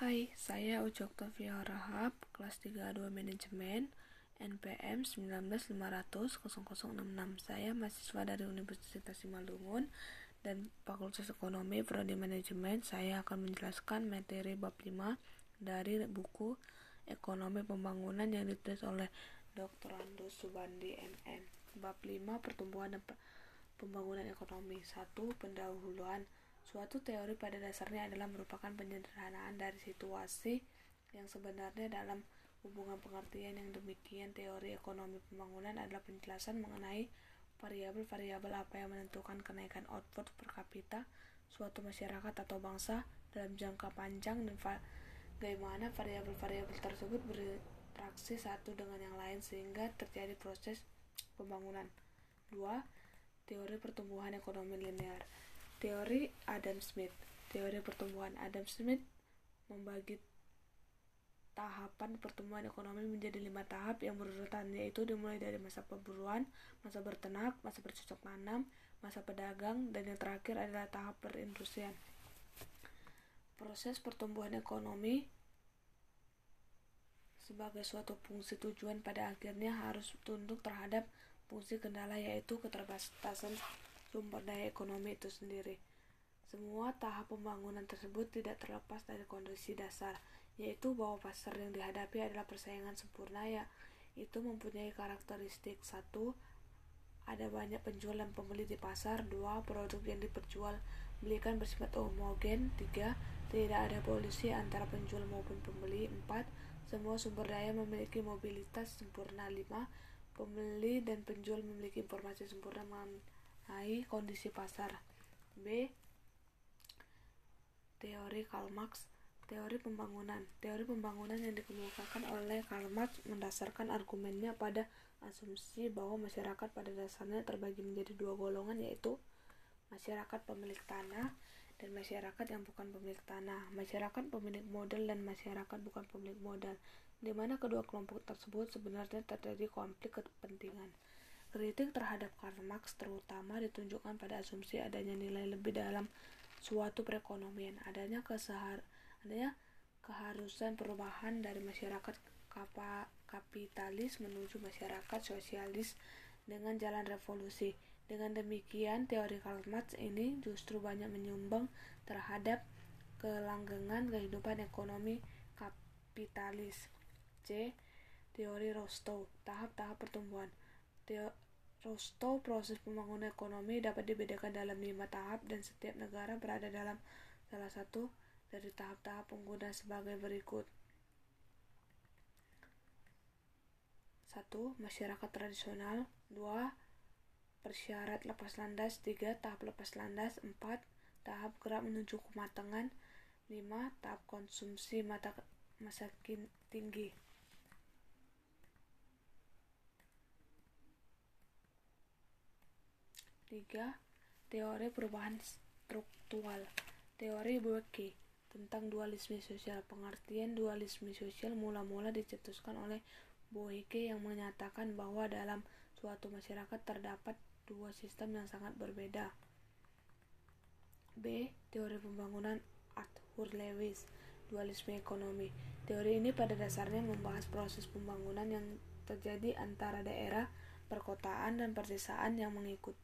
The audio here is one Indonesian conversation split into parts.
Hai, saya Uci Oktavia Rahab, kelas 32 Manajemen, NPM 195000066. Saya mahasiswa dari Universitas Simalungun dan Fakultas Ekonomi Prodi Manajemen. Saya akan menjelaskan materi bab 5 dari buku Ekonomi Pembangunan yang ditulis oleh Dr. Ando Subandi MM. Bab 5 Pertumbuhan dan Pembangunan Ekonomi 1. Pendahuluan Suatu teori pada dasarnya adalah merupakan penyederhanaan dari situasi yang sebenarnya dalam hubungan pengertian yang demikian teori ekonomi pembangunan adalah penjelasan mengenai variabel-variabel apa yang menentukan kenaikan output per kapita suatu masyarakat atau bangsa dalam jangka panjang dan bagaimana variabel-variabel tersebut berinteraksi satu dengan yang lain sehingga terjadi proses pembangunan. 2. Teori pertumbuhan ekonomi linear Teori Adam Smith Teori pertumbuhan Adam Smith membagi tahapan pertumbuhan ekonomi menjadi lima tahap yang berurutan yaitu dimulai dari masa perburuan, masa bertenak, masa bercocok tanam, masa pedagang, dan yang terakhir adalah tahap perindustrian. Proses pertumbuhan ekonomi sebagai suatu fungsi tujuan pada akhirnya harus tunduk terhadap fungsi kendala yaitu keterbatasan sumber daya ekonomi itu sendiri. Semua tahap pembangunan tersebut tidak terlepas dari kondisi dasar, yaitu bahwa pasar yang dihadapi adalah persaingan sempurna ya itu mempunyai karakteristik satu ada banyak penjual dan pembeli di pasar dua produk yang diperjual belikan bersifat homogen tiga tidak ada polusi antara penjual maupun pembeli empat semua sumber daya memiliki mobilitas sempurna lima pembeli dan penjual memiliki informasi sempurna mengenai kondisi pasar. B. Teori Karl Marx Teori pembangunan Teori pembangunan yang dikemukakan oleh Karl Marx mendasarkan argumennya pada asumsi bahwa masyarakat pada dasarnya terbagi menjadi dua golongan yaitu masyarakat pemilik tanah dan masyarakat yang bukan pemilik tanah, masyarakat pemilik modal dan masyarakat bukan pemilik modal, di mana kedua kelompok tersebut sebenarnya terjadi konflik kepentingan. Kritik terhadap Karl Marx terutama ditunjukkan pada asumsi adanya nilai lebih dalam suatu perekonomian, adanya kesehar adanya keharusan perubahan dari masyarakat kapitalis menuju masyarakat sosialis dengan jalan revolusi. Dengan demikian, teori Karl Marx ini justru banyak menyumbang terhadap kelanggengan kehidupan ekonomi kapitalis. C. Teori Rostow, tahap-tahap pertumbuhan. Rostow proses pembangunan ekonomi dapat dibedakan dalam lima tahap dan setiap negara berada dalam salah satu dari tahap-tahap pengguna sebagai berikut. 1. Masyarakat tradisional 2. Persyarat lepas landas 3. Tahap lepas landas 4. Tahap gerak menuju kematangan 5. Tahap konsumsi mata masa tinggi 3. Teori perubahan struktural Teori Boeke tentang dualisme sosial Pengertian dualisme sosial mula-mula dicetuskan oleh Boeke yang menyatakan bahwa dalam suatu masyarakat terdapat dua sistem yang sangat berbeda. B. Teori pembangunan Arthur Lewis Dualisme ekonomi Teori ini pada dasarnya membahas proses pembangunan yang terjadi antara daerah, perkotaan, dan perdesaan yang mengikut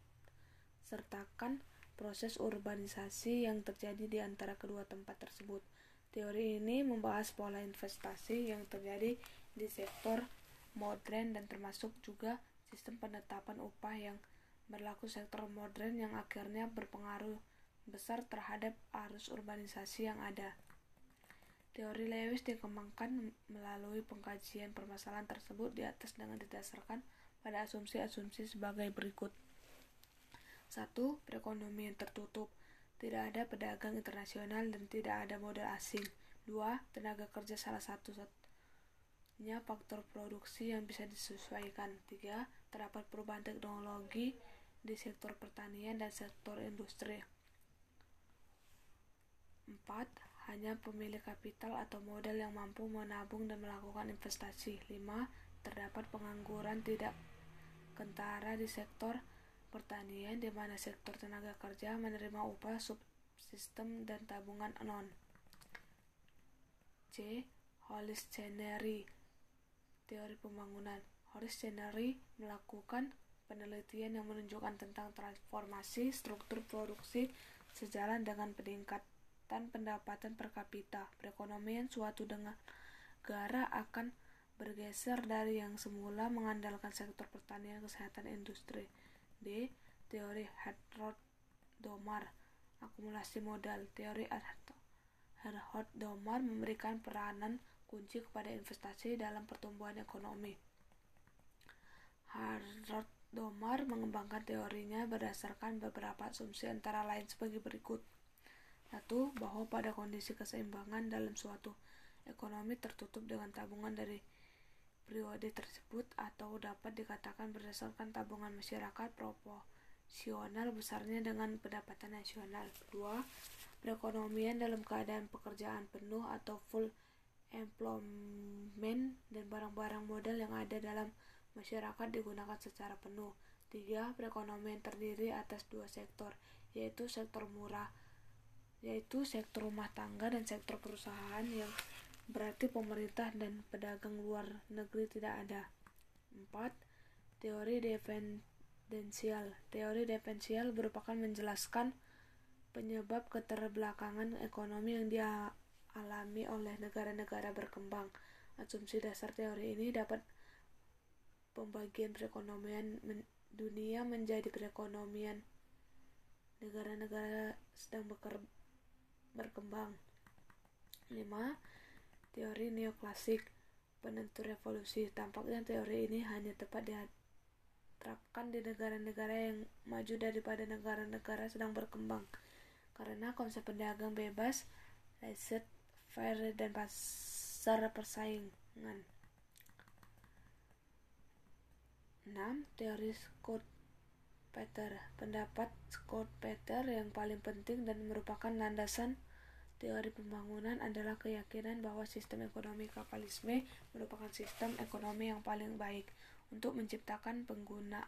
sertakan proses urbanisasi yang terjadi di antara kedua tempat tersebut. Teori ini membahas pola investasi yang terjadi di sektor modern dan termasuk juga sistem penetapan upah yang berlaku sektor modern yang akhirnya berpengaruh besar terhadap arus urbanisasi yang ada. Teori Lewis dikembangkan melalui pengkajian permasalahan tersebut di atas dengan didasarkan pada asumsi-asumsi sebagai berikut. 1. Perekonomian tertutup. Tidak ada pedagang internasional dan tidak ada modal asing. 2. Tenaga kerja salah satu satunya faktor produksi yang bisa disesuaikan. 3. Terdapat perubahan teknologi di sektor pertanian dan sektor industri. 4. Hanya pemilik kapital atau modal yang mampu menabung dan melakukan investasi. 5. Terdapat pengangguran tidak kentara di sektor pertanian di mana sektor tenaga kerja menerima upah subsistem dan tabungan non. C. Hollis Chenery Teori pembangunan Hollis Chenery melakukan penelitian yang menunjukkan tentang transformasi struktur produksi sejalan dengan peningkatan pendapatan per kapita. Perekonomian suatu negara akan bergeser dari yang semula mengandalkan sektor pertanian, kesehatan, industri. D. Teori Hartrod Domar Akumulasi modal Teori Hartrod Domar memberikan peranan kunci kepada investasi dalam pertumbuhan ekonomi. Hartrod Domar mengembangkan teorinya berdasarkan beberapa asumsi antara lain sebagai berikut. Satu, bahwa pada kondisi keseimbangan dalam suatu ekonomi tertutup dengan tabungan dari periode tersebut atau dapat dikatakan berdasarkan tabungan masyarakat propo proporsional besarnya dengan pendapatan nasional. Kedua, perekonomian dalam keadaan pekerjaan penuh atau full employment dan barang-barang modal yang ada dalam masyarakat digunakan secara penuh. Tiga, perekonomian terdiri atas dua sektor, yaitu sektor murah, yaitu sektor rumah tangga dan sektor perusahaan yang berarti pemerintah dan pedagang luar negeri tidak ada. Empat, teori defense Dependensial Teori dependensial merupakan menjelaskan penyebab keterbelakangan ekonomi yang dialami oleh negara-negara berkembang. Asumsi dasar teori ini dapat pembagian perekonomian dunia menjadi perekonomian negara-negara sedang berkembang. 5. Teori neoklasik penentu revolusi. Tampaknya teori ini hanya tepat di diterapkan di negara-negara yang maju daripada negara-negara sedang berkembang karena konsep pedagang bebas, laissez faire dan pasar persaingan. 6. Teori Scott Peter Pendapat Scott Peter yang paling penting dan merupakan landasan teori pembangunan adalah keyakinan bahwa sistem ekonomi kapitalisme merupakan sistem ekonomi yang paling baik untuk menciptakan pengguna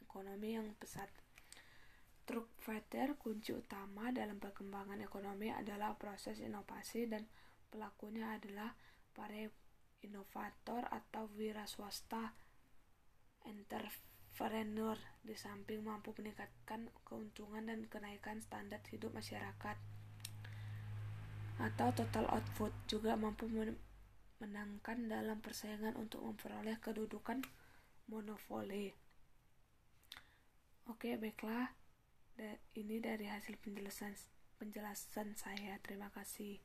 ekonomi yang pesat. Truk Vetter, kunci utama dalam perkembangan ekonomi adalah proses inovasi dan pelakunya adalah para inovator atau wira swasta entrepreneur di samping mampu meningkatkan keuntungan dan kenaikan standar hidup masyarakat atau total output juga mampu menangkan dalam persaingan untuk memperoleh kedudukan monopoli. Oke, baiklah. Ini dari hasil penjelasan penjelasan saya. Terima kasih.